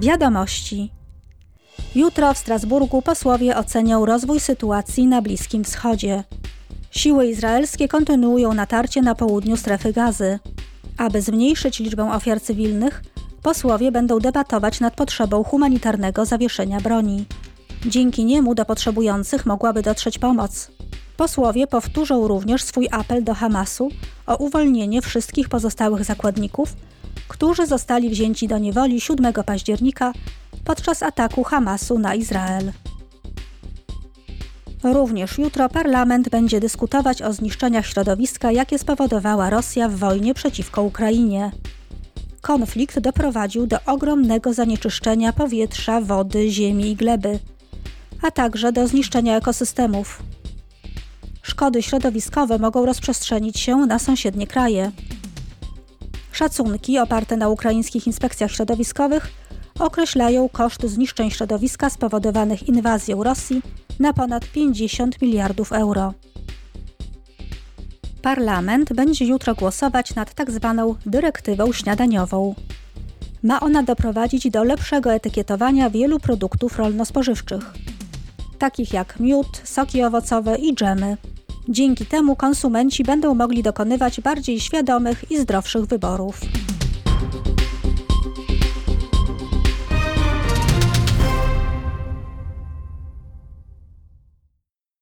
Wiadomości. Jutro w Strasburgu posłowie ocenią rozwój sytuacji na Bliskim Wschodzie. Siły izraelskie kontynuują natarcie na południu strefy gazy. Aby zmniejszyć liczbę ofiar cywilnych, posłowie będą debatować nad potrzebą humanitarnego zawieszenia broni. Dzięki niemu do potrzebujących mogłaby dotrzeć pomoc. Posłowie powtórzą również swój apel do Hamasu o uwolnienie wszystkich pozostałych zakładników, którzy zostali wzięci do niewoli 7 października podczas ataku Hamasu na Izrael. Również jutro parlament będzie dyskutować o zniszczeniach środowiska, jakie spowodowała Rosja w wojnie przeciwko Ukrainie. Konflikt doprowadził do ogromnego zanieczyszczenia powietrza, wody, ziemi i gleby, a także do zniszczenia ekosystemów. Szkody środowiskowe mogą rozprzestrzenić się na sąsiednie kraje. Szacunki oparte na ukraińskich inspekcjach środowiskowych określają koszt zniszczeń środowiska spowodowanych inwazją Rosji na ponad 50 miliardów euro. Parlament będzie jutro głosować nad tzw. Tak dyrektywą śniadaniową. Ma ona doprowadzić do lepszego etykietowania wielu produktów rolno-spożywczych, takich jak miód, soki owocowe i dżemy. Dzięki temu konsumenci będą mogli dokonywać bardziej świadomych i zdrowszych wyborów.